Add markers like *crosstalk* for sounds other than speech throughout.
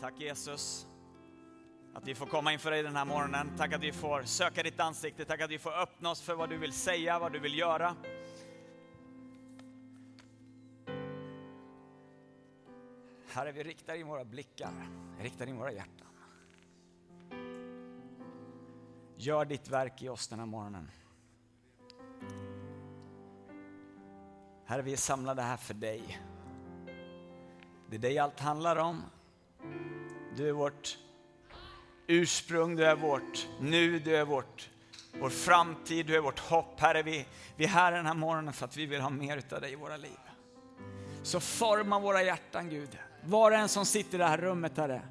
Tack Jesus att vi får komma inför dig den här morgonen. Tack att vi får söka ditt ansikte. Tack att vi får öppna oss för vad du vill säga, vad du vill göra. Herre, vi riktar in våra blickar, riktar in våra hjärtan. Gör ditt verk i oss den här morgonen. Herre, vi är samlade här för dig. Det är dig allt handlar om. Du är vårt ursprung, du är vårt nu, du är vårt, vår framtid, du är vårt hopp. Herre, vi, vi är här den här morgonen för att vi vill ha mer av dig i våra liv. Så forma våra hjärtan Gud. Var och en som sitter i det här rummet Herre.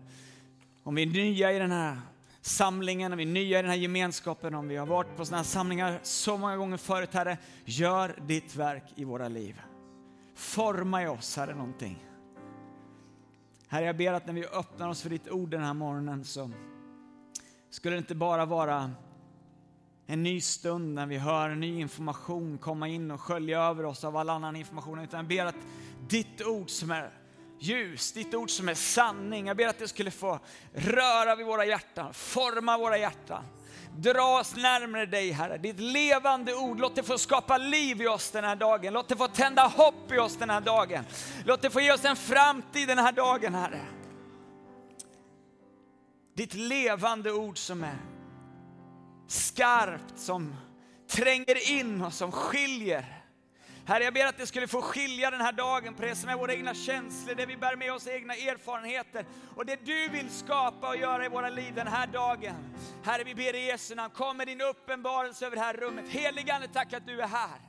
Om vi är nya i den här samlingen, om vi är nya i den här gemenskapen, om vi har varit på sådana här samlingar så många gånger förut Herre. Gör ditt verk i våra liv. Forma i oss Herre någonting. Herre, jag ber att när vi öppnar oss för ditt ord den här morgonen så skulle det inte bara vara en ny stund när vi hör ny information komma in och skölja över oss av all annan information, utan jag ber att ditt ord som är ljus, ditt ord som är sanning, jag ber att det skulle få röra vid våra hjärtan, forma våra hjärtan. Dra oss närmare dig Herre, ditt levande ord. Låt det få skapa liv i oss den här dagen. Låt det få tända hopp i oss den här dagen. Låt det få ge oss en framtid den här dagen Herre. Ditt levande ord som är skarpt, som tränger in och som skiljer. Herre, jag ber att det skulle få skilja den här dagen på det som är våra egna känslor, det vi bär med oss egna erfarenheter och det du vill skapa och göra i våra liv den här dagen. Herre, vi ber i Jesu namn, kom med din uppenbarelse över det här rummet. Heligande, tack att du är här.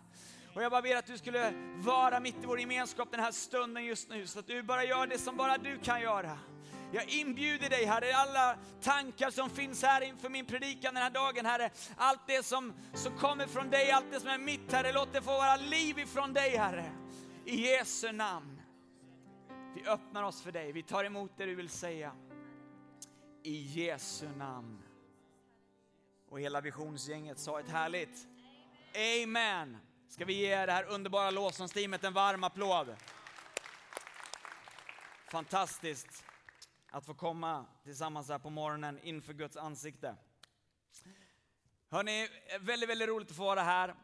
Och jag bara ber att du skulle vara mitt i vår gemenskap den här stunden just nu, så att du bara gör det som bara du kan göra. Jag inbjuder dig Herre, alla tankar som finns här inför min predikan den här dagen Herre. Allt det som, som kommer från dig, allt det som är mitt Herre, låt det få vara liv ifrån dig Herre. I Jesu namn. Vi öppnar oss för dig, vi tar emot det du vill säga. I Jesu namn. Och hela visionsgänget sa ett härligt Amen. Ska vi ge det här underbara lovsångsteamet en varm applåd? Fantastiskt att få komma tillsammans här på morgonen inför Guds ansikte. Hörni, väldigt, väldigt roligt att få vara här.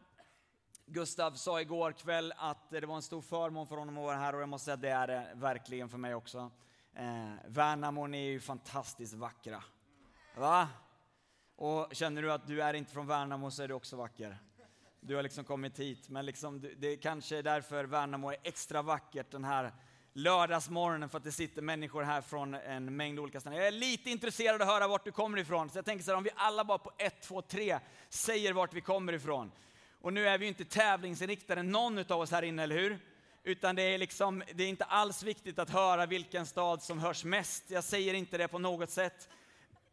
Gustav sa igår kväll att det var en stor förmån för honom att vara här och jag måste säga att det är det verkligen för mig också. Eh, Värnamo, ni är ju fantastiskt vackra. Va? Och känner du att du är inte från Värnamo så är du också vacker. Du har liksom kommit hit, men liksom, det är kanske därför Värnamo är extra vackert den här lördagsmorgonen för att det sitter människor här från en mängd olika ställen. Jag är lite intresserad av att höra vart du kommer ifrån, så jag tänker så här, om vi alla bara på ett, två, tre säger vart vi kommer ifrån. Och nu är vi ju inte tävlingsinriktade någon av oss här inne, eller hur? Utan det är, liksom, det är inte alls viktigt att höra vilken stad som hörs mest. Jag säger inte det på något sätt.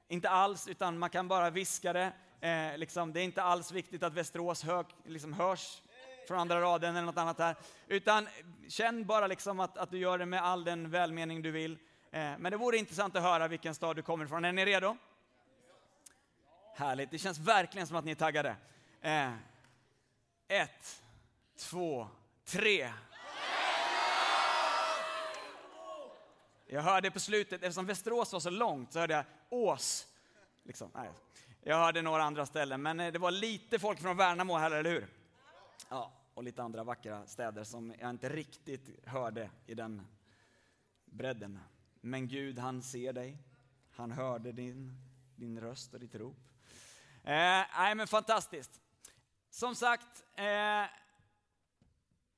Inte alls, utan man kan bara viska det. Eh, liksom, det är inte alls viktigt att Västerås hör, liksom, hörs från andra raden eller något annat här. Utan känn bara liksom att, att du gör det med all den välmening du vill. Eh, men det vore intressant att höra vilken stad du kommer ifrån. Är ni redo? Härligt, det känns verkligen som att ni är taggade. Eh, ett, två, tre. Jag hörde på slutet, eftersom Västerås var så långt, så hörde jag Ås. Liksom. Nej. Jag hörde några andra ställen, men eh, det var lite folk från Värnamo här, eller hur? Ja, och lite andra vackra städer som jag inte riktigt hörde i den bredden. Men Gud, han ser dig. Han hörde din, din röst och ditt rop. Eh, nej, men fantastiskt. Som sagt, eh,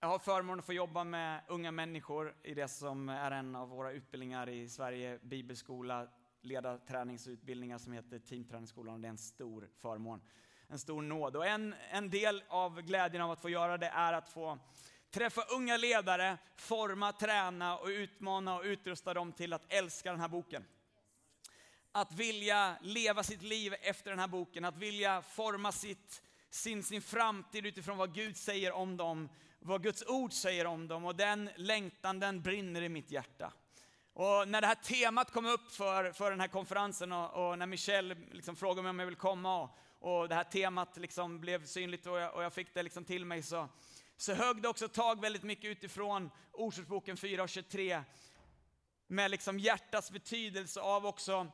jag har förmånen att få jobba med unga människor i det som är en av våra utbildningar i Sverige, bibelskola, ledarträningsutbildningar som heter Teamträningsskolan. Det är en stor förmån en stor nåd. Och en, en del av glädjen av att få göra det är att få träffa unga ledare, forma, träna och utmana och utrusta dem till att älska den här boken. Att vilja leva sitt liv efter den här boken, att vilja forma sitt, sin, sin framtid utifrån vad Gud säger om dem, vad Guds ord säger om dem. Och den längtan, den brinner i mitt hjärta. Och när det här temat kom upp för, för den här konferensen och, och när Michelle liksom frågade mig om jag vill komma och, och det här temat liksom blev synligt och jag, och jag fick det liksom till mig så, så högg det också tag väldigt mycket utifrån Ordspråksboken 4 och 23. med liksom hjärtats betydelse av också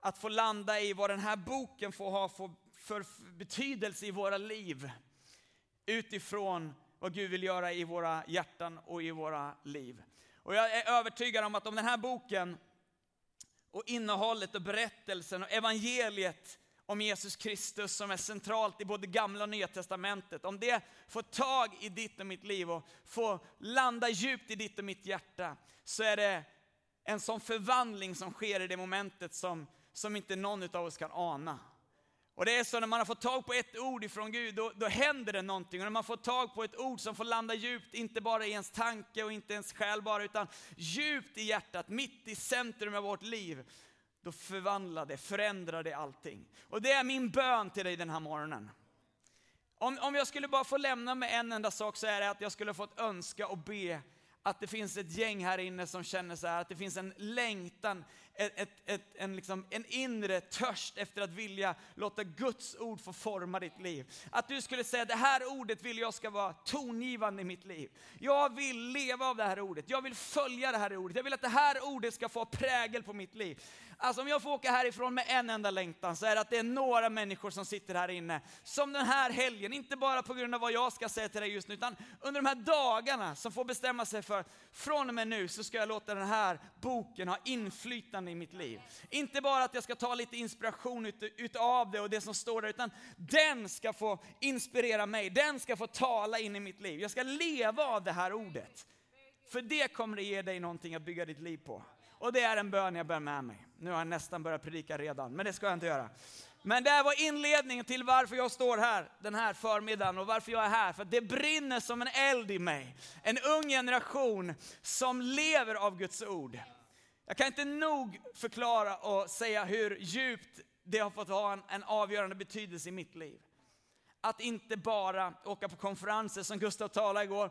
att få landa i vad den här boken får ha för, för betydelse i våra liv. Utifrån vad Gud vill göra i våra hjärtan och i våra liv. Och jag är övertygad om att om den här boken och innehållet och berättelsen och evangeliet om Jesus Kristus som är centralt i både gamla och nya testamentet. Om det får tag i ditt och mitt liv och får landa djupt i ditt och mitt hjärta så är det en sån förvandling som sker i det momentet som, som inte någon av oss kan ana. Och det är så när man har fått tag på ett ord ifrån Gud, då, då händer det någonting. Och när man får tag på ett ord som får landa djupt, inte bara i ens tanke och inte ens själ bara, utan djupt i hjärtat, mitt i centrum av vårt liv, då förvandlar det, förändrar det allting. Och det är min bön till dig den här morgonen. Om, om jag skulle bara få lämna med en enda sak så är det att jag skulle fått önska och be att det finns ett gäng här inne som känner så här, att det finns en längtan, ett, ett, ett, en, liksom, en inre törst efter att vilja låta Guds ord få forma ditt liv. Att du skulle säga, det här ordet vill jag ska vara tongivande i mitt liv. Jag vill leva av det här ordet, jag vill följa det här ordet, jag vill att det här ordet ska få prägel på mitt liv. Alltså om jag får åka härifrån med en enda längtan så är det att det är några människor som sitter här inne, som den här helgen, inte bara på grund av vad jag ska säga till dig just nu, utan under de här dagarna som får bestämma sig för, från och med nu så ska jag låta den här boken ha inflytande i mitt liv. Inte bara att jag ska ta lite inspiration ut, utav det och det som står där, utan den ska få inspirera mig, den ska få tala in i mitt liv. Jag ska leva av det här ordet. För det kommer att ge dig någonting att bygga ditt liv på. Och det är en bön jag bär med mig. Nu har jag nästan börjat predika redan, men det ska jag inte göra. Men det här var inledningen till varför jag står här den här förmiddagen och varför jag är här. För det brinner som en eld i mig. En ung generation som lever av Guds ord. Jag kan inte nog förklara och säga hur djupt det har fått ha en, en avgörande betydelse i mitt liv. Att inte bara åka på konferenser som Gustav talade igår,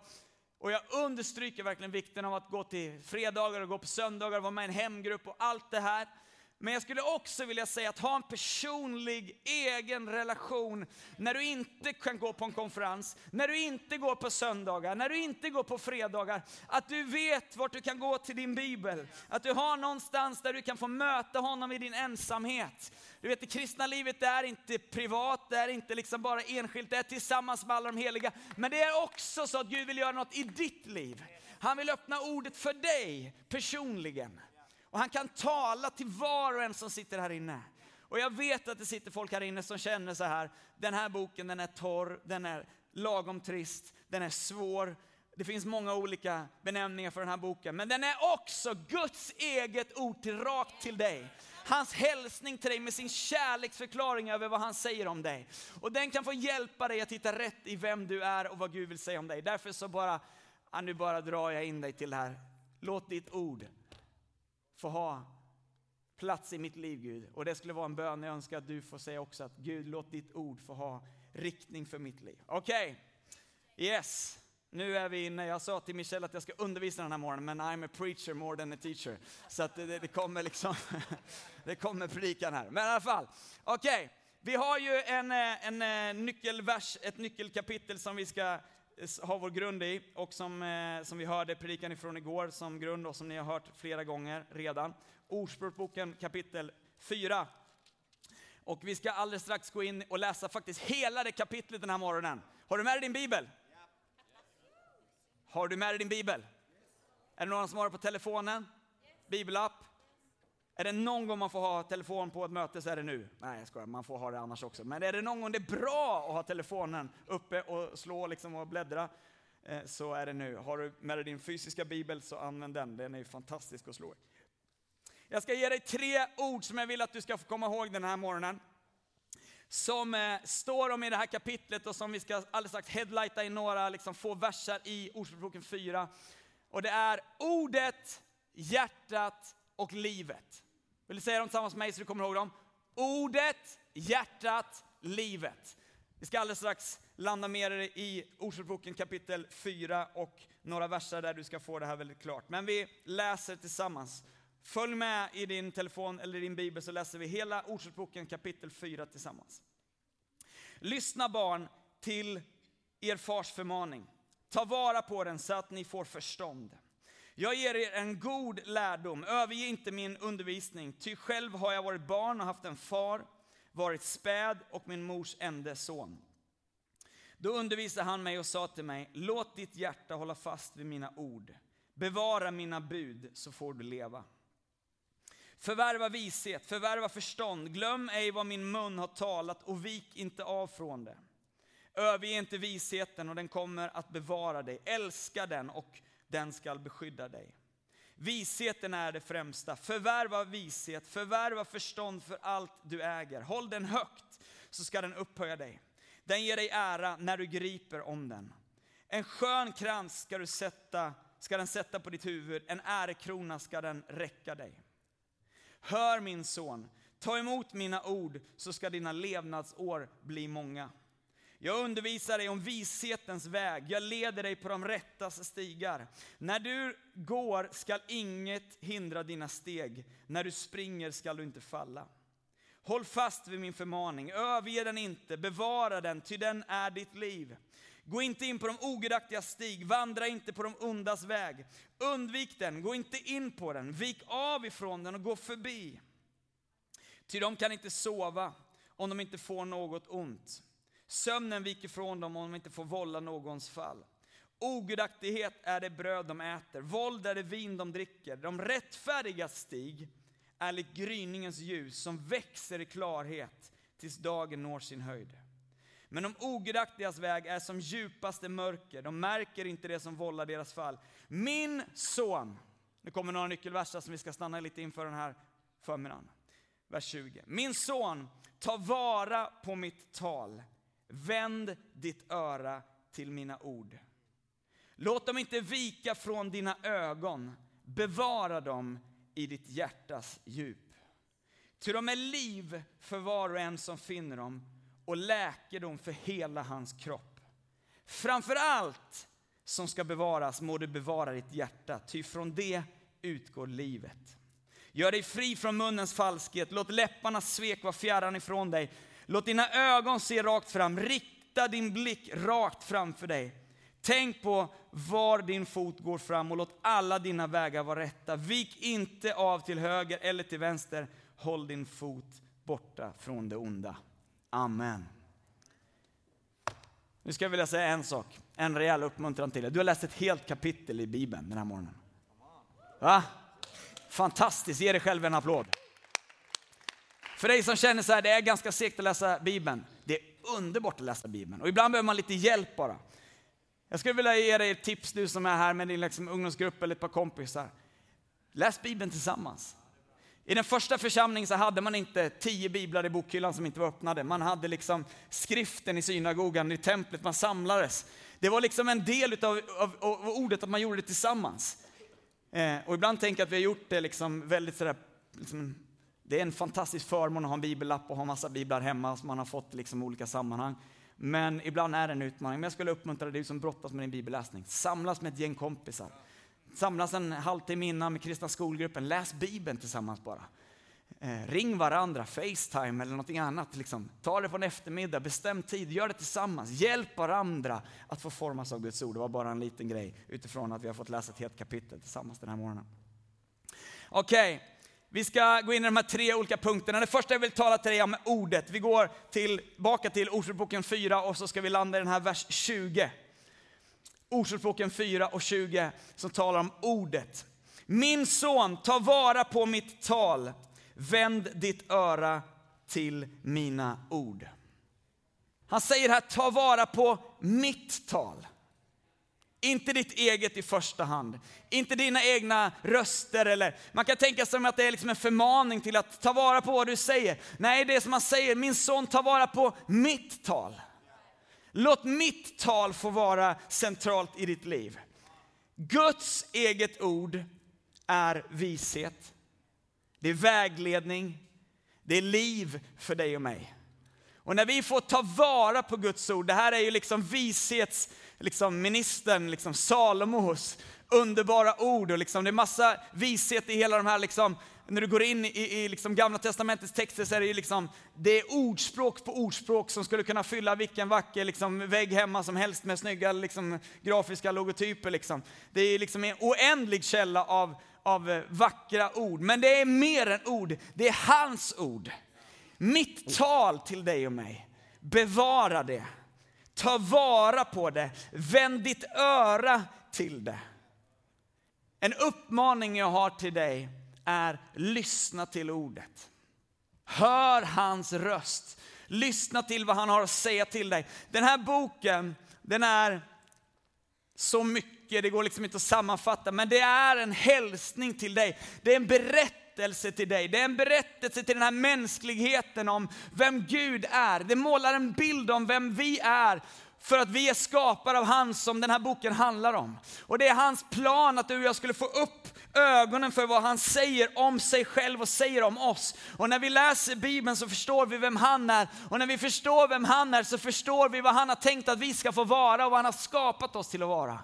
och jag understryker verkligen vikten av att gå till fredagar och gå på söndagar, vara med i en hemgrupp och allt det här. Men jag skulle också vilja säga att ha en personlig egen relation när du inte kan gå på en konferens, när du inte går på söndagar, när du inte går på fredagar. Att du vet vart du kan gå till din bibel. Att du har någonstans där du kan få möta honom i din ensamhet. Du vet det kristna livet det är inte privat, det är inte liksom bara enskilt, det är tillsammans med alla de heliga. Men det är också så att Gud vill göra något i ditt liv. Han vill öppna ordet för dig personligen. Och han kan tala till var och en som sitter här inne. Och jag vet att det sitter folk här inne som känner så här, den här boken den är torr, den är lagom trist, den är svår. Det finns många olika benämningar för den här boken, men den är också Guds eget ord till rakt till dig. Hans hälsning till dig med sin kärleksförklaring över vad han säger om dig. Och den kan få hjälpa dig att hitta rätt i vem du är och vad Gud vill säga om dig. Därför så bara, ja, nu bara drar jag in dig till det här. Låt ditt ord få ha plats i mitt liv Gud. Och det skulle vara en bön jag önskar att du får säga också att Gud låt ditt ord få ha riktning för mitt liv. Okej, okay. yes. Nu är vi inne, jag sa till Michelle att jag ska undervisa den här morgonen, men I'm a preacher more than a teacher. Så att det, det kommer liksom, *laughs* det kommer predikan här. Men i alla fall, okej. Okay. Vi har ju en, eh, en eh, nyckelvers, ett nyckelkapitel som vi ska har vår grund i och som, eh, som vi hörde predikan ifrån igår som grund och som ni har hört flera gånger redan. Ordspråksboken kapitel 4. Och vi ska alldeles strax gå in och läsa faktiskt hela det kapitlet den här morgonen. Har du med dig din bibel? Har du med dig din bibel? Är det någon som har det på telefonen? Bibelapp? Är det någon gång man får ha telefon på ett möte så är det nu. Nej jag skojar, man får ha det annars också. Men är det någon gång det är bra att ha telefonen uppe och slå liksom och bläddra eh, så är det nu. Har du med dig din fysiska bibel så använd den, den är fantastisk att slå i. Jag ska ge dig tre ord som jag vill att du ska få komma ihåg den här morgonen. Som eh, står om i det här kapitlet och som vi ska alldeles strax headlighta i några liksom, få verser i Ordspråksboken 4. Och det är ordet, hjärtat och livet. Vill du säga dem tillsammans med mig så du kommer ihåg dem? Ordet, hjärtat, livet. Vi ska alldeles strax landa mer i Ordspråksboken kapitel 4 och några verser där du ska få det här väldigt klart. Men vi läser tillsammans. Följ med i din telefon eller din bibel så läser vi hela Ordspråksboken kapitel 4 tillsammans. Lyssna barn till er fars förmaning. Ta vara på den så att ni får förstånd. Jag ger er en god lärdom, överge inte min undervisning, ty själv har jag varit barn och haft en far, varit späd och min mors enda son. Då undervisade han mig och sa till mig, låt ditt hjärta hålla fast vid mina ord. Bevara mina bud så får du leva. Förvärva vishet, förvärva förstånd, glöm ej vad min mun har talat och vik inte av från det. Överge inte visheten och den kommer att bevara dig. Älska den och den skall beskydda dig. Visheten är det främsta. Förvärva vishet, förvärva förstånd för allt du äger. Håll den högt så ska den upphöja dig. Den ger dig ära när du griper om den. En skön krans ska, du sätta, ska den sätta på ditt huvud, en ärekrona ska den räcka dig. Hör min son, ta emot mina ord så ska dina levnadsår bli många. Jag undervisar dig om vishetens väg, jag leder dig på de rättas stigar. När du går skall inget hindra dina steg, när du springer skall du inte falla. Håll fast vid min förmaning, överge den inte, bevara den, ty den är ditt liv. Gå inte in på de ogudaktiga stig, vandra inte på de ondas väg. Undvik den, gå inte in på den, vik av ifrån den och gå förbi. Ty de kan inte sova om de inte får något ont. Sömnen viker från dem om de inte får vålla någons fall. Ogudaktighet är det bröd de äter, våld är det vin de dricker. De rättfärdiga stig är likt gryningens ljus som växer i klarhet tills dagen når sin höjd. Men de ogudaktigas väg är som djupaste mörker, de märker inte det som vållar deras fall. Min son, nu kommer några nyckelverser som vi ska stanna lite inför den här förmiddagen. Vers 20. Min son, ta vara på mitt tal, vänd ditt öra till mina ord. Låt dem inte vika från dina ögon, bevara dem i ditt hjärtas djup. Ty de är liv för var och en som finner dem och läkedom för hela hans kropp. Framför allt som ska bevaras må du bevara ditt hjärta, ty från det utgår livet. Gör dig fri från munnens falskhet, låt läpparnas svek vara fjärran ifrån dig. Låt dina ögon se rakt fram, rikta din blick rakt framför dig. Tänk på var din fot går fram och låt alla dina vägar vara rätta. Vik inte av till höger eller till vänster. Håll din fot borta från det onda. Amen. Nu ska jag vilja säga en sak, en rejäl uppmuntran till dig. Du har läst ett helt kapitel i Bibeln den här morgonen. Va? Fantastiskt, ge dig själv en applåd. För dig som känner så här, det är ganska segt att läsa Bibeln. Det är underbart att läsa Bibeln och ibland behöver man lite hjälp bara. Jag skulle vilja ge dig ett tips, du som är här med din liksom ungdomsgrupp eller ett par kompisar. Läs Bibeln tillsammans. I den första församlingen så hade man inte tio biblar i bokhyllan som inte var öppnade. Man hade liksom skriften i synagogan, i templet, man samlades. Det var liksom en del utav, av, av ordet att man gjorde det tillsammans. Eh, och ibland tänker jag att vi har gjort det liksom väldigt sådär, liksom, det är en fantastisk förmån att ha en bibellapp och ha massa biblar hemma som man har fått liksom, i olika sammanhang. Men ibland är det en utmaning. Men jag skulle uppmuntra dig som brottas med din bibelläsning. Samlas med ett gäng kompisar. Samlas en halvtimme innan med kristna skolgruppen. Läs Bibeln tillsammans bara. Eh, ring varandra, Facetime eller någonting annat. Liksom. Ta det på en eftermiddag, bestäm tid, gör det tillsammans. Hjälp varandra att få formas av Guds ord. Det var bara en liten grej utifrån att vi har fått läsa ett helt kapitel tillsammans den här morgonen. Okej, okay. Vi ska gå in i de här tre olika punkterna. Det första jag vill tala till dig om är ordet. Vi går tillbaka till Ordspråksboken 4 och så ska vi landa i den här vers 20. Ordspråksboken 4 och 20 som talar om ordet. Min son, ta vara på mitt tal. Vänd ditt öra till mina ord. Han säger här, ta vara på mitt tal. Inte ditt eget i första hand. Inte dina egna röster eller man kan tänka sig att det är liksom en förmaning till att ta vara på vad du säger. Nej, det är som han säger, min son ta vara på mitt tal. Låt mitt tal få vara centralt i ditt liv. Guds eget ord är vishet. Det är vägledning. Det är liv för dig och mig. Och när vi får ta vara på Guds ord, det här är ju liksom vishets liksom ministern, liksom Salomos underbara ord och liksom, det är massa vishet i hela de här liksom, när du går in i, i liksom gamla testamentets texter så är det ju liksom, det är ordspråk på ordspråk som skulle kunna fylla vilken vacker liksom, vägg hemma som helst med snygga liksom, grafiska logotyper. Liksom. Det är liksom en oändlig källa av, av vackra ord. Men det är mer än ord, det är hans ord. Mitt tal till dig och mig, bevara det. Ta vara på det, vänd ditt öra till det. En uppmaning jag har till dig är lyssna till ordet. Hör hans röst. Lyssna till vad han har att säga till dig. Den här boken, den är så mycket, det går liksom inte att sammanfatta, men det är en hälsning till dig. Det är en berättelse till dig. Det är en berättelse till den här mänskligheten om vem Gud är. Det målar en bild om vem vi är för att vi är skapare av han som den här boken handlar om. Och det är hans plan att du och jag skulle få upp ögonen för vad han säger om sig själv och säger om oss. Och när vi läser Bibeln så förstår vi vem han är. Och när vi förstår vem han är så förstår vi vad han har tänkt att vi ska få vara och vad han har skapat oss till att vara.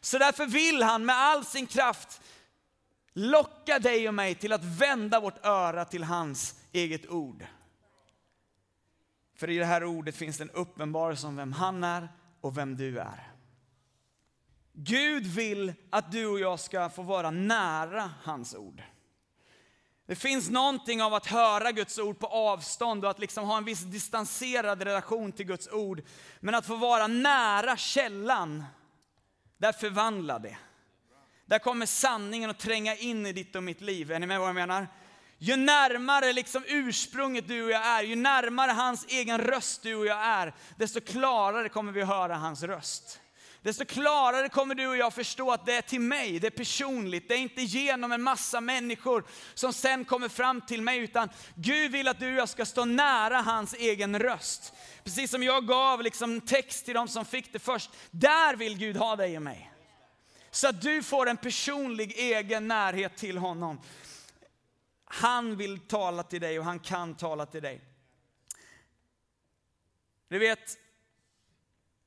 Så därför vill han med all sin kraft locka dig och mig till att vända vårt öra till hans eget ord. För i det här ordet finns det en uppenbarelse om vem han är och vem du är. Gud vill att du och jag ska få vara nära hans ord. Det finns någonting av att höra Guds ord på avstånd och att liksom ha en viss distanserad relation till Guds ord. Men att få vara nära källan, där förvandlar det. Där kommer sanningen att tränga in i ditt och mitt liv. Är ni med vad jag menar? Ju närmare liksom ursprunget du och jag är, ju närmare hans egen röst du och jag är, desto klarare kommer vi höra hans röst. Desto klarare kommer du och jag förstå att det är till mig, det är personligt. Det är inte genom en massa människor som sen kommer fram till mig, utan Gud vill att du och jag ska stå nära hans egen röst. Precis som jag gav liksom text till de som fick det först. Där vill Gud ha dig och mig. Så att du får en personlig egen närhet till honom. Han vill tala till dig och han kan tala till dig. Du vet,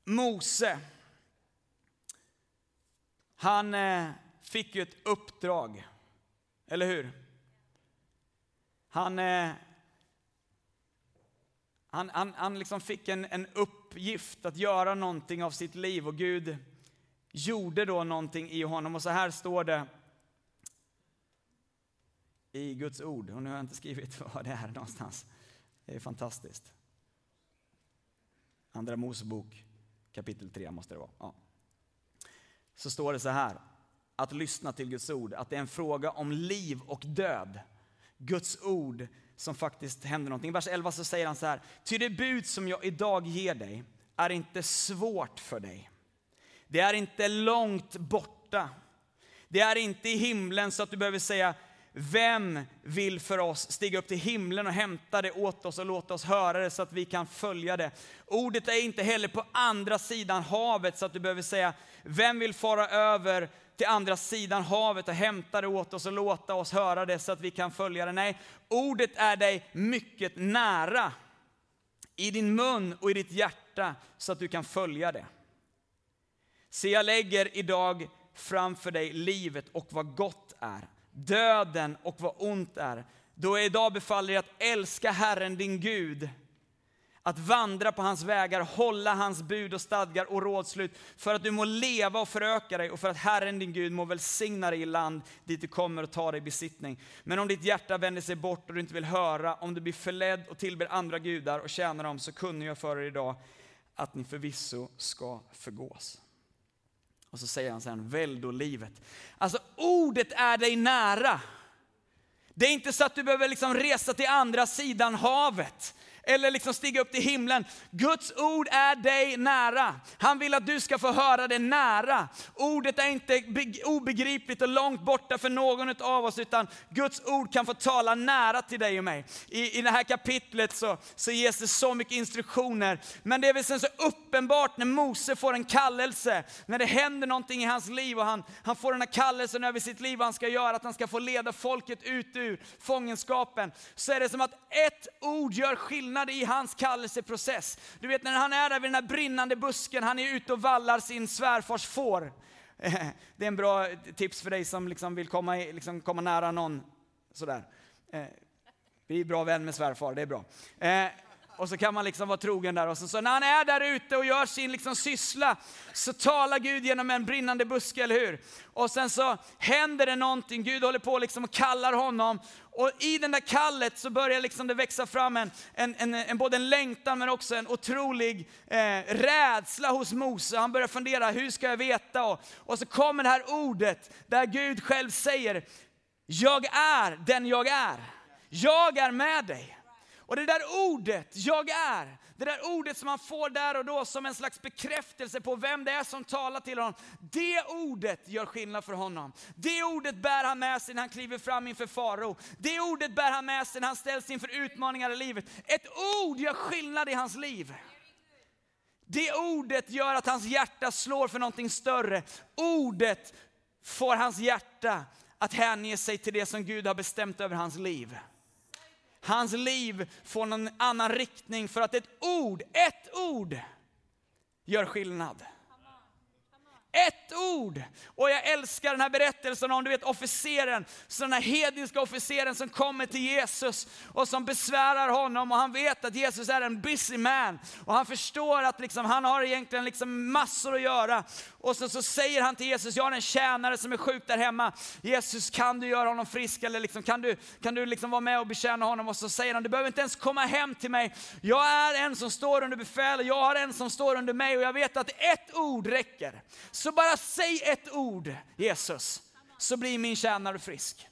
Mose, han eh, fick ju ett uppdrag, eller hur? Han, eh, han, han, han liksom fick en, en uppgift att göra någonting av sitt liv och Gud gjorde då någonting i honom. Och så här står det i Guds ord. Och nu har jag inte skrivit *laughs* vad det är någonstans. Det är fantastiskt. Andra Mosebok kapitel 3 måste det vara. Ja. Så står det så här, att lyssna till Guds ord, att det är en fråga om liv och död. Guds ord som faktiskt händer någonting. I vers 11 så säger han så här, ty det bud som jag idag ger dig är inte svårt för dig. Det är inte långt borta. Det är inte i himlen så att du behöver säga, vem vill för oss stiga upp till himlen och hämta det åt oss och låta oss höra det så att vi kan följa det? Ordet är inte heller på andra sidan havet så att du behöver säga, vem vill fara över till andra sidan havet och hämta det åt oss och låta oss höra det så att vi kan följa det? Nej, ordet är dig mycket nära. I din mun och i ditt hjärta så att du kan följa det. Se, jag lägger idag framför dig livet och vad gott är döden och vad ont är. Då jag idag befaller dig att älska Herren din Gud, att vandra på hans vägar, hålla hans bud och stadgar och rådslut, för att du må leva och föröka dig och för att Herren din Gud må välsigna dig i land dit du kommer och ta dig i besittning. Men om ditt hjärta vänder sig bort och du inte vill höra, om du blir förledd och tillber andra gudar och tjänar dem, så kunde jag för er idag att ni förvisso ska förgås. Och så säger han sen, välj då livet. Alltså ordet är dig nära. Det är inte så att du behöver liksom resa till andra sidan havet eller liksom stiga upp till himlen. Guds ord är dig nära. Han vill att du ska få höra det nära. Ordet är inte obegripligt och långt borta för någon av oss, utan Guds ord kan få tala nära till dig och mig. I, i det här kapitlet så, så ges det så mycket instruktioner, men det är väl sen så uppenbart när Mose får en kallelse, när det händer någonting i hans liv och han, han får den här kallelsen över sitt liv, vad han ska göra, att han ska få leda folket ut ur fångenskapen, så är det som att ett ord gör skillnad skillnad i hans kallelseprocess. Du vet när han är där vid den här brinnande busken, han är ute och vallar sin svärfars får. *laughs* Det är en bra tips för dig som liksom vill komma, liksom komma nära någon. Sådär. Eh, vi är bra vän med svärfar, det är bra. Eh, och så kan man liksom vara trogen där. Och så, så när han är där ute och gör sin liksom syssla så talar Gud genom en brinnande buske, eller hur? Och sen så händer det någonting, Gud håller på liksom och kallar honom. Och i den där kallet så börjar liksom det växa fram en, en, en, en både en längtan men också en otrolig eh, rädsla hos Mose. Han börjar fundera, hur ska jag veta? Och, och så kommer det här ordet där Gud själv säger, jag är den jag är. Jag är med dig. Och det där ordet, jag är, det där ordet som han får där och då som en slags bekräftelse på vem det är som talar till honom. Det ordet gör skillnad för honom. Det ordet bär han med sig när han kliver fram inför farao. Det ordet bär han med sig när han ställs inför utmaningar i livet. Ett ord gör skillnad i hans liv. Det ordet gör att hans hjärta slår för någonting större. Ordet får hans hjärta att hänge sig till det som Gud har bestämt över hans liv. Hans liv får någon annan riktning för att ett ord, ett ord gör skillnad. Ett ord! Och jag älskar den här berättelsen om du vet officeren, så den här hedniska officeren som kommer till Jesus och som besvärar honom och han vet att Jesus är en busy man och han förstår att liksom, han har egentligen liksom massor att göra. Och så, så säger han till Jesus, jag har en tjänare som är sjuk där hemma. Jesus kan du göra honom frisk eller liksom, kan du, kan du liksom vara med och betjäna honom? Och så säger han, du behöver inte ens komma hem till mig. Jag är en som står under befäl och jag har en som står under mig och jag vet att ett ord räcker. Så bara säg ett ord, Jesus, så blir min tjänare frisk.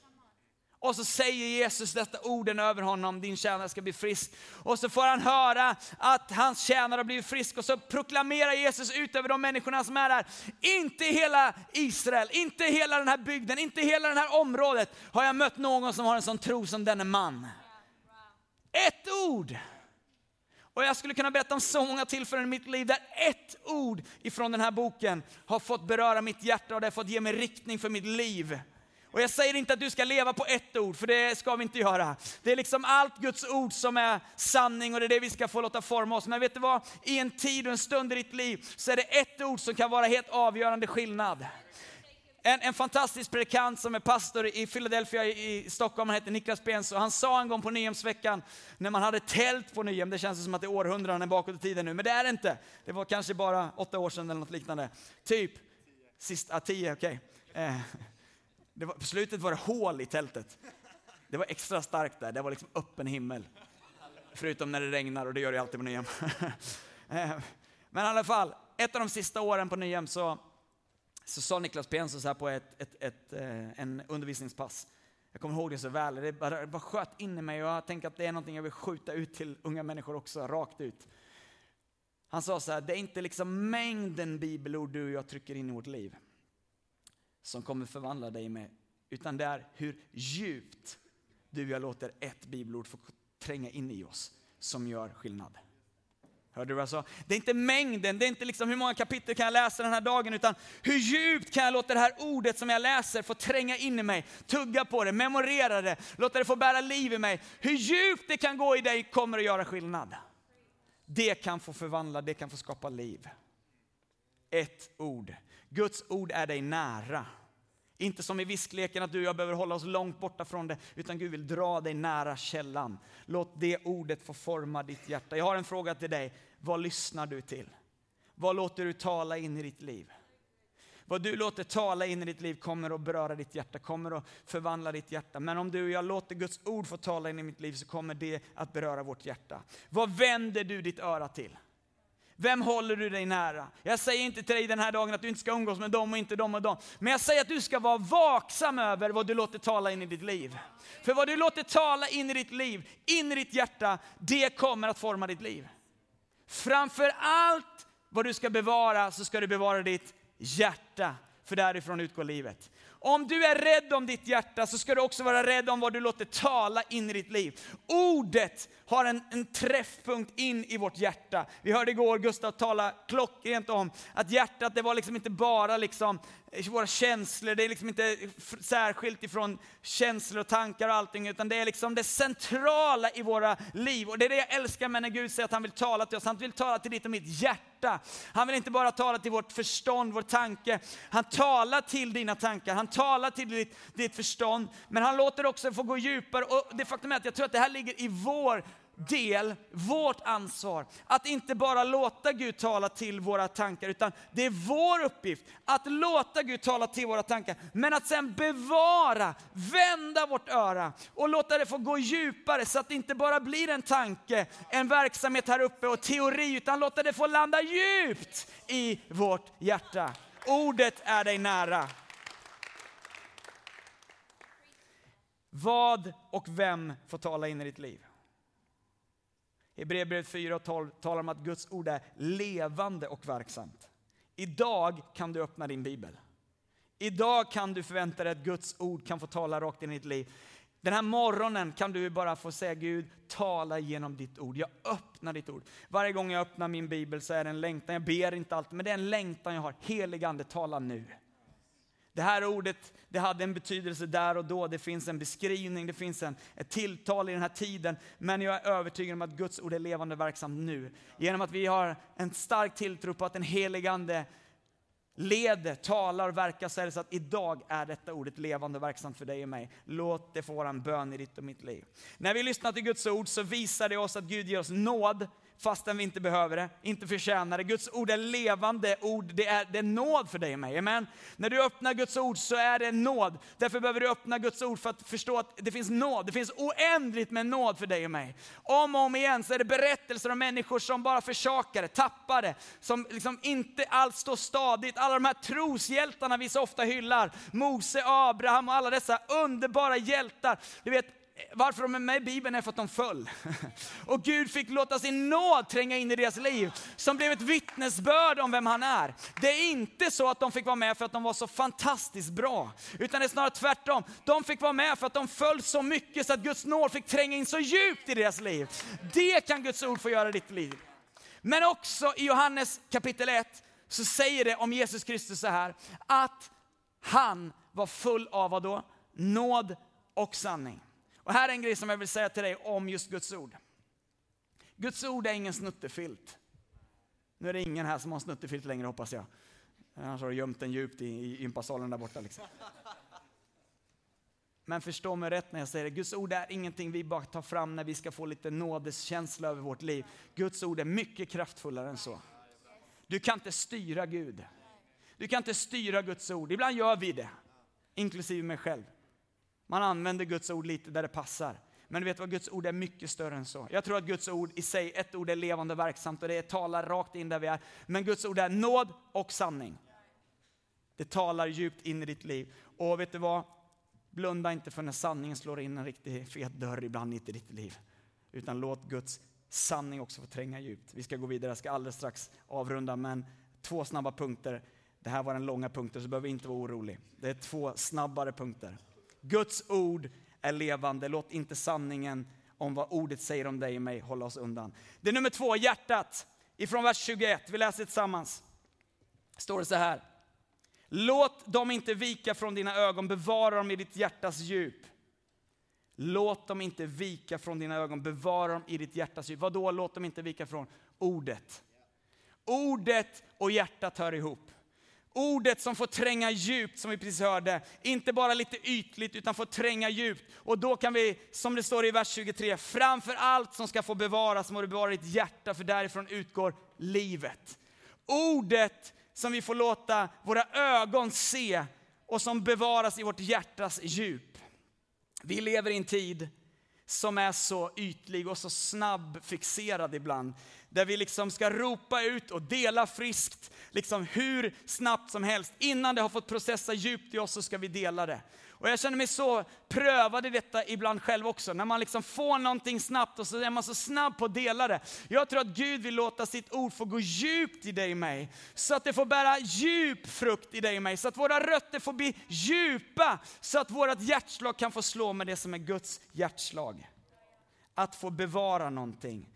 Och så säger Jesus detta orden över honom, din tjänare ska bli frisk. Och så får han höra att hans tjänare har blivit frisk och så proklamerar Jesus ut över de människorna som är där. Inte hela Israel, inte hela den här bygden, inte hela det här området har jag mött någon som har en sån tro som denne man. Ett ord och jag skulle kunna berätta om så många tillfällen i mitt liv där ett ord ifrån den här boken har fått beröra mitt hjärta och det har fått ge mig riktning för mitt liv. Och jag säger inte att du ska leva på ett ord, för det ska vi inte göra. Det är liksom allt Guds ord som är sanning och det är det vi ska få låta forma oss. Men vet du vad? I en tid och en stund i ditt liv så är det ett ord som kan vara helt avgörande skillnad. En, en fantastisk predikant som är pastor i Philadelphia i Stockholm, han heter Niklas Bens och han sa en gång på Nyhemsveckan när man hade tält på Nyhem, det känns som att det är århundraden bakåt i tiden nu, men det är det inte. Det var kanske bara åtta år sedan eller något liknande. Typ, sista, ah, tio, okej. Okay. Eh, på slutet var det hål i tältet. Det var extra starkt där, det var liksom öppen himmel. Förutom när det regnar och det gör det alltid på Nyhem. *laughs* eh, men i alla fall, ett av de sista åren på Nyhem så så sa Niklas Penso så här på ett, ett, ett, eh, en undervisningspass. Jag kommer ihåg det så väl, det bara, det bara sköt in i mig och jag tänker att det är någonting jag vill skjuta ut till unga människor också, rakt ut. Han sa så här, det är inte liksom mängden bibelord du och jag trycker in i vårt liv som kommer förvandla dig med, utan det är hur djupt du och jag låter ett bibelord få tränga in i oss som gör skillnad. Hörde du vad jag sa? Det är inte mängden, det är inte liksom hur många kapitel kan jag läsa den här dagen, utan hur djupt kan jag låta det här ordet som jag läser få tränga in i mig, tugga på det, memorera det, låta det få bära liv i mig. Hur djupt det kan gå i dig kommer att göra skillnad. Det kan få förvandla, det kan få skapa liv. Ett ord. Guds ord är dig nära. Inte som i viskleken att du och jag behöver hålla oss långt borta från det, utan Gud vill dra dig nära källan. Låt det ordet få forma ditt hjärta. Jag har en fråga till dig. Vad lyssnar du till? Vad låter du tala in i ditt liv? Vad du låter tala in i ditt liv kommer att beröra ditt hjärta, kommer att förvandla ditt hjärta. Men om du och jag låter Guds ord få tala in i mitt liv så kommer det att beröra vårt hjärta. Vad vänder du ditt öra till? Vem håller du dig nära? Jag säger inte till dig den här dagen att du inte ska umgås med dem och inte dem och dem. Men jag säger att du ska vara vaksam över vad du låter tala in i ditt liv. För vad du låter tala in i ditt liv, in i ditt hjärta, det kommer att forma ditt liv. Framför allt vad du ska bevara så ska du bevara ditt hjärta. För därifrån utgår livet. Om du är rädd om ditt hjärta så ska du också vara rädd om vad du låter tala in i ditt liv. Ordet har en, en träffpunkt in i vårt hjärta. Vi hörde igår Gustav tala klockrent om att hjärtat det var liksom inte bara liksom eh, våra känslor, det är liksom inte särskilt ifrån känslor och tankar och allting, utan det är liksom det centrala i våra liv. Och det är det jag älskar med när Gud säger att han vill tala till oss, han vill tala till ditt och mitt hjärta. Han vill inte bara tala till vårt förstånd, vår tanke, han talar till dina tankar, han talar till ditt, ditt förstånd, men han låter också få gå djupare. Och det faktum är att jag tror att det här ligger i vår del, vårt ansvar, att inte bara låta Gud tala till våra tankar, utan det är vår uppgift att låta Gud tala till våra tankar, men att sen bevara, vända vårt öra och låta det få gå djupare så att det inte bara blir en tanke, en verksamhet här uppe och teori, utan låta det få landa djupt i vårt hjärta. Ordet är dig nära. Vad och vem får tala in i ditt liv? Hebreerbrevet 4.12 talar om att Guds ord är levande och verksamt. Idag kan du öppna din bibel. Idag kan du förvänta dig att Guds ord kan få tala rakt in i ditt liv. Den här morgonen kan du bara få säga Gud, tala genom ditt ord. Jag öppnar ditt ord. Varje gång jag öppnar min bibel så är det en längtan, jag ber inte alltid, men det är en längtan jag har. Helig ande, tala nu. Det här ordet det hade en betydelse där och då, det finns en beskrivning, det finns en, ett tilltal i den här tiden. Men jag är övertygad om att Guds ord är levande och verksamt nu. Genom att vi har en stark tilltro på att den heligande leder, talar och verkar så är det så att idag är detta ordet levande och verksamt för dig och mig. Låt det få vara en bön i ditt och mitt liv. När vi lyssnar till Guds ord så visar det oss att Gud ger oss nåd fastän vi inte behöver det, inte förtjänar det. Guds ord är levande ord, det är, det är nåd för dig och mig. Amen. När du öppnar Guds ord så är det nåd. Därför behöver du öppna Guds ord för att förstå att det finns nåd. Det finns oändligt med nåd för dig och mig. Om och om igen så är det berättelser om människor som bara försakade, tappade, som liksom inte alls står stadigt. Alla de här troshjältarna vi så ofta hyllar, Mose, Abraham och alla dessa underbara hjältar. Du vet, varför de är med i Bibeln är för att de föll. *laughs* Och Gud fick låta sin nåd tränga in i deras liv, som blev ett vittnesbörd om vem han är. Det är inte så att de fick vara med för att de var så fantastiskt bra, utan det är snarare tvärtom. De fick vara med för att de föll så mycket så att Guds nåd fick tränga in så djupt i deras liv. Det kan Guds ord få göra i ditt liv. Men också i Johannes kapitel 1 så säger det om Jesus Kristus så här, att han var full av vad då? Nåd och sanning. Och här är en grej som jag vill säga till dig om just Guds ord. Guds ord är ingen snuttefilt. Nu är det ingen här som har snuttefilt längre hoppas jag. Annars har du gömt den djupt i, i gympasalen där borta. Liksom. Men förstå mig rätt när jag säger det, Guds ord är ingenting vi bara tar fram när vi ska få lite nådeskänsla över vårt liv. Guds ord är mycket kraftfullare än så. Du kan inte styra Gud. Du kan inte styra Guds ord. Ibland gör vi det, inklusive mig själv. Man använder Guds ord lite där det passar. Men du vet vad, Guds ord är mycket större än så. Jag tror att Guds ord i sig, ett ord är levande och verksamt och det talar rakt in där vi är. Men Guds ord är nåd och sanning. Det talar djupt in i ditt liv. Och vet du vad? Blunda inte för när sanningen slår in en riktigt fet dörr ibland i ditt liv. Utan låt Guds sanning också få tränga djupt. Vi ska gå vidare, jag ska alldeles strax avrunda, men två snabba punkter. Det här var den långa punkten, så du behöver inte vara orolig. Det är två snabbare punkter. Guds ord är levande. Låt inte sanningen om vad ordet säger om dig och mig hålla oss undan. Det är nummer två, hjärtat. Ifrån vers 21, vi läser tillsammans. Står det så här. Låt dem inte vika från dina ögon, bevara dem i ditt hjärtas djup. Låt dem inte vika från dina ögon, bevara dem i ditt hjärtas djup. Vadå, låt dem inte vika från? Ordet. Ordet och hjärtat hör ihop. Ordet som får tränga djupt, som vi precis hörde. Inte bara lite ytligt, utan får tränga djupt. Och då kan vi, som det står i vers 23, framför allt som ska få bevaras må du bevara ditt hjärta, för därifrån utgår livet. Ordet som vi får låta våra ögon se och som bevaras i vårt hjärtas djup. Vi lever i en tid som är så ytlig och så snabbfixerad ibland. Där vi liksom ska ropa ut och dela friskt, liksom hur snabbt som helst. Innan det har fått processa djupt i oss så ska vi dela det. Och jag känner mig så prövad i detta ibland själv också. När man liksom får någonting snabbt och så är man så snabb på att dela det. Jag tror att Gud vill låta sitt ord få gå djupt i dig och mig. Så att det får bära djup frukt i dig och mig. Så att våra rötter får bli djupa. Så att vårt hjärtslag kan få slå med det som är Guds hjärtslag. Att få bevara någonting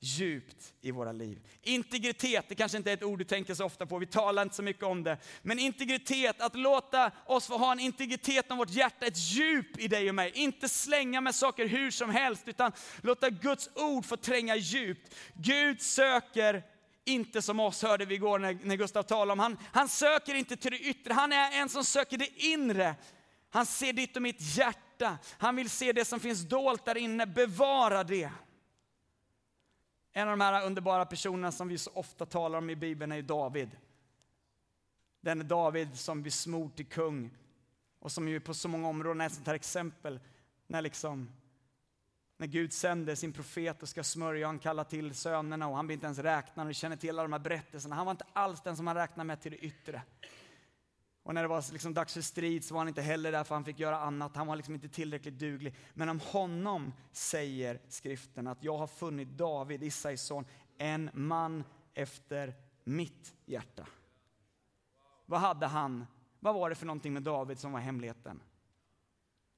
djupt i våra liv. Integritet, det kanske inte är ett ord du tänker så ofta på, vi talar inte så mycket om det. Men integritet, att låta oss få ha en integritet om vårt hjärta, ett djup i dig och mig. Inte slänga med saker hur som helst, utan låta Guds ord få tränga djupt. Gud söker inte som oss, hörde vi igår när, när Gustav talade om. Han, han söker inte till det yttre, han är en som söker det inre. Han ser ditt och mitt hjärta. Han vill se det som finns dolt där inne, bevara det. En av de här underbara personerna som vi så ofta talar om i Bibeln är David. Den David som blir smord till kung och som ju på så många områden är ett sånt här exempel när liksom när Gud sänder sin profet och ska smörja, och han kallar till sönerna och han blir inte ens räknad och känner till alla de här berättelserna. Han var inte alls den som han räknade med till det yttre. Och när det var liksom dags för strid så var han inte heller där för han fick göra annat. Han var liksom inte tillräckligt duglig. Men om honom säger skriften att jag har funnit David, Isais son, en man efter mitt hjärta. Vad hade han? Vad var det för någonting med David som var hemligheten?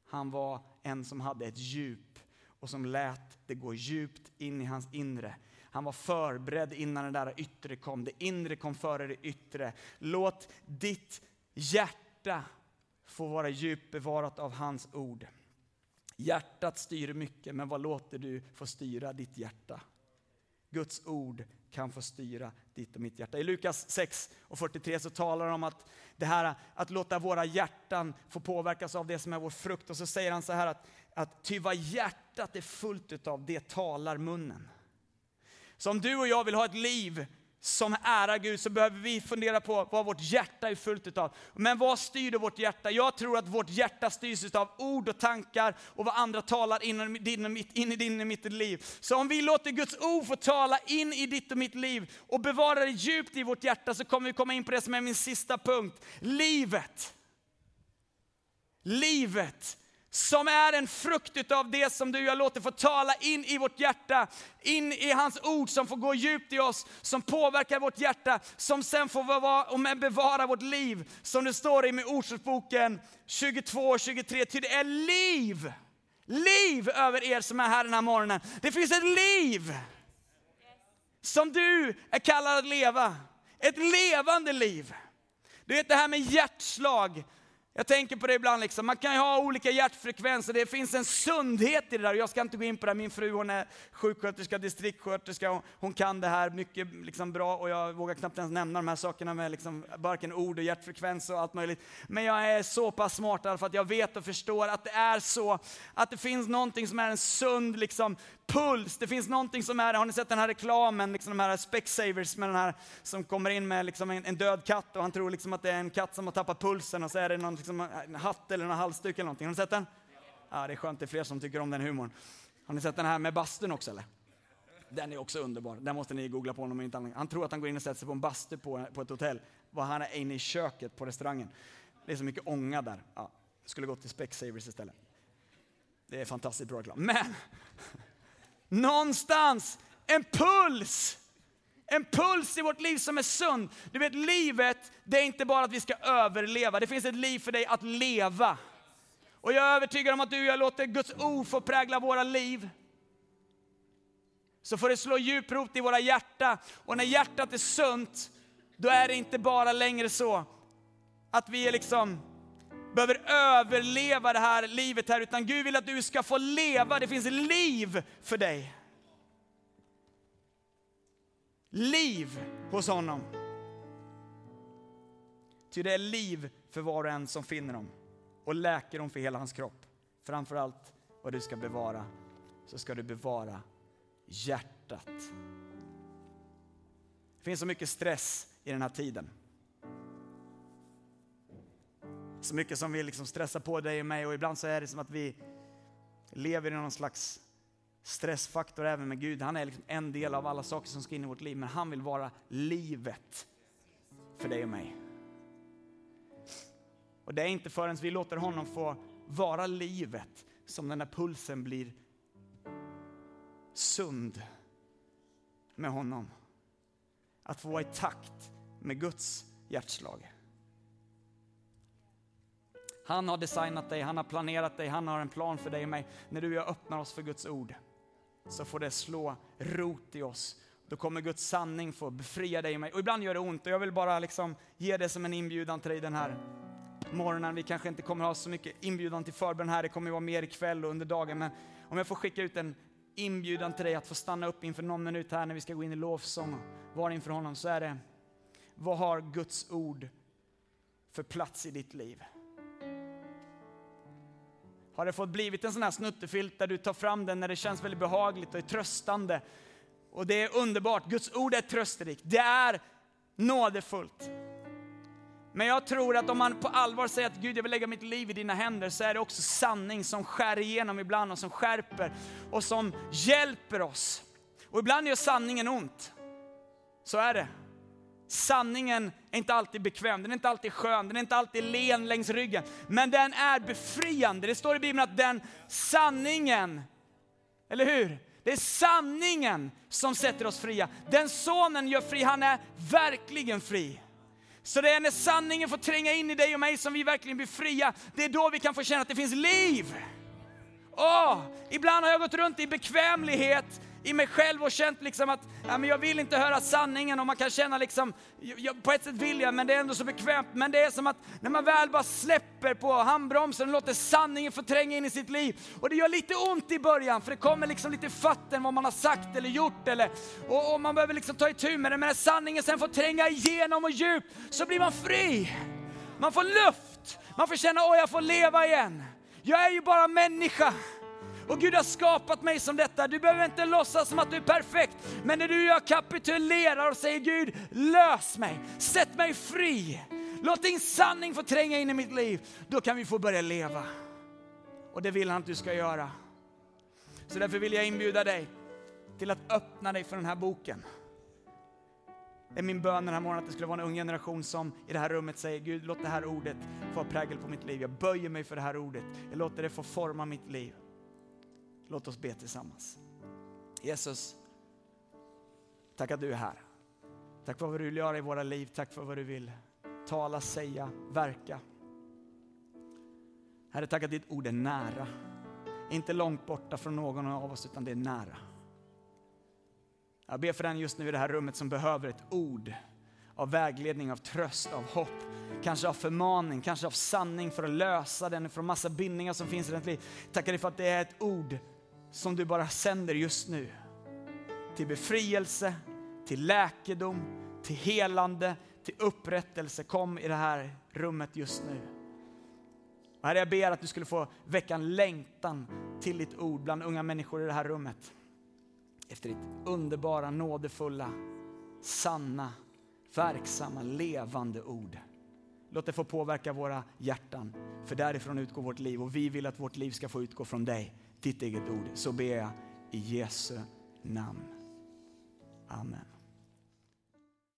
Han var en som hade ett djup och som lät det gå djupt in i hans inre. Han var förberedd innan det där yttre kom. Det inre kom före det yttre. Låt ditt hjärta får vara djupt bevarat av hans ord. Hjärtat styr mycket, men vad låter du få styra ditt hjärta? Guds ord kan få styra ditt och mitt hjärta. I Lukas 6 och 43 så talar han om att det här att låta våra hjärtan få påverkas av det som är vår frukt. Och så säger han så här att, att ty vad hjärtat är fullt av, det talar munnen. Så om du och jag vill ha ett liv som ärar Gud så behöver vi fundera på vad vårt hjärta är fullt av. Men vad styr vårt hjärta? Jag tror att vårt hjärta styrs av ord och tankar och vad andra talar in i, din och mitt, in i din och mitt liv. Så om vi låter Guds ord få tala in i ditt och mitt liv och bevarar det djupt i vårt hjärta så kommer vi komma in på det som är min sista punkt. Livet. Livet som är en frukt av det som du och jag låter få tala in i vårt hjärta, in i hans ord som får gå djupt i oss, som påverkar vårt hjärta, som sen får vara bevara vårt liv. Som det står i med Ordspråksboken 22 och 23, ty det är liv, liv över er som är här den här morgonen. Det finns ett liv som du är kallad att leva, ett levande liv. Du vet det här med hjärtslag, jag tänker på det ibland, liksom. man kan ju ha olika hjärtfrekvenser, det finns en sundhet i det där. Jag ska inte gå in på det, min fru hon är sjuksköterska, distriktssköterska, hon kan det här mycket liksom, bra och jag vågar knappt ens nämna de här sakerna med liksom, varken ord och hjärtfrekvens och allt möjligt. Men jag är så pass smart i alla fall att jag vet och förstår att det är så, att det finns någonting som är en sund liksom, puls. Det finns någonting som är, har ni sett den här reklamen, liksom de här Specsavers med den här som kommer in med liksom en, en, död katt och han tror liksom att det är en katt som har tappat pulsen och så är det någon liksom, en hatt eller en halsduk eller någonting. Har ni sett den? Ja, det är skönt, det är fler som tycker om den humorn. Har ni sett den här med bastun också eller? Den är också underbar. Den måste ni googla på honom inte Han tror att han går in och sätter sig på en bastu på, på ett hotell. Vad han är inne i köket på restaurangen. Det är så mycket ånga där. Ja, skulle gått till Specsavers istället. Det är fantastiskt bra reklam. Men någonstans en puls. En puls i vårt liv som är sund. Du vet, livet, det är inte bara att vi ska överleva. Det finns ett liv för dig att leva. Och jag är övertygad om att du och jag låter Guds ord få prägla våra liv. Så får det slå djup rot i våra hjärta. Och när hjärtat är sunt, då är det inte bara längre så att vi är liksom behöver överleva det här livet här, utan Gud vill att du ska få leva. Det finns liv för dig. Liv hos honom. Ty det är liv för var och en som finner dem och läker dem för hela hans kropp. Framför allt vad du ska bevara, så ska du bevara hjärtat. Det finns så mycket stress i den här tiden. Så mycket som vill liksom stressa på dig och mig och ibland så är det som att vi lever i någon slags stressfaktor även med Gud. Han är liksom en del av alla saker som ska in i vårt liv, men han vill vara livet för dig och mig. Och det är inte förrän vi låter honom få vara livet som den där pulsen blir sund med honom. Att få vara i takt med Guds hjärtslag. Han har designat dig, han har planerat dig, han har en plan för dig och mig. När du och jag öppnar oss för Guds ord så får det slå rot i oss. Då kommer Guds sanning få befria dig och mig. Och ibland gör det ont och jag vill bara liksom ge det som en inbjudan till dig den här morgonen. Vi kanske inte kommer ha så mycket inbjudan till förbön här, det kommer vara mer ikväll och under dagen. Men om jag får skicka ut en inbjudan till dig att få stanna upp inför någon minut här när vi ska gå in i lovsång och vara inför honom så är det, vad har Guds ord för plats i ditt liv? Har det fått blivit en sån här snuttefilt där du tar fram den när det känns väldigt behagligt och är tröstande? Och det är underbart, Guds ord är trösterikt, det är nådefullt. Men jag tror att om man på allvar säger att Gud, jag vill lägga mitt liv i dina händer, så är det också sanning som skär igenom ibland och som skärper och som hjälper oss. Och ibland gör sanningen ont. Så är det. Sanningen är inte alltid bekväm, den är inte alltid skön, den är inte alltid len längs ryggen. Men den är befriande. Det står i Bibeln att den sanningen, eller hur? Det är sanningen som sätter oss fria. Den sonen gör fri, han är verkligen fri. Så det är när sanningen får tränga in i dig och mig som vi verkligen blir fria. Det är då vi kan få känna att det finns liv. Åh, ibland har jag gått runt i bekvämlighet i mig själv och känt liksom att ja, men jag vill inte höra sanningen och man kan känna liksom, jag, på ett sätt vill jag men det är ändå så bekvämt. Men det är som att när man väl bara släpper på handbromsen och låter sanningen få tränga in i sitt liv. Och det gör lite ont i början för det kommer liksom lite fatten vad man har sagt eller gjort eller, och, och man behöver liksom ta itu med det. Men när sanningen sen får tränga igenom och djup så blir man fri. Man får luft, man får känna åh jag får leva igen. Jag är ju bara människa. Och Gud har skapat mig som detta. Du behöver inte låtsas som att du är perfekt. Men när du och jag kapitulerar och säger Gud, lös mig, sätt mig fri. Låt din sanning få tränga in i mitt liv. Då kan vi få börja leva. Och det vill han att du ska göra. Så därför vill jag inbjuda dig till att öppna dig för den här boken. Det är min bön den här morgonen att det skulle vara en ung generation som i det här rummet säger Gud, låt det här ordet få prägel på mitt liv. Jag böjer mig för det här ordet. Jag låter det få forma mitt liv. Låt oss be tillsammans. Jesus, tack att du är här. Tack för vad du vill göra i våra liv. Tack för vad du vill tala, säga, verka. Herre, tack att ditt ord är nära. Inte långt borta från någon av oss, utan det är nära. Jag ber för den just nu i det här rummet som behöver ett ord av vägledning, av tröst, av hopp, kanske av förmaning, kanske av sanning för att lösa den från massa bindningar som finns i ditt liv. Tackar dig för att det är ett ord som du bara sänder just nu. Till befrielse, till läkedom, till helande, till upprättelse. Kom i det här rummet just nu. Och herre, jag ber att du skulle få väcka en längtan till ditt ord bland unga människor i det här rummet. Efter ditt underbara, nådefulla, sanna, verksamma, levande ord. Låt det få påverka våra hjärtan, för därifrån utgår vårt liv och vi vill att vårt liv ska få utgå från dig ditt eget ord. Så ber jag i Jesu namn. Amen.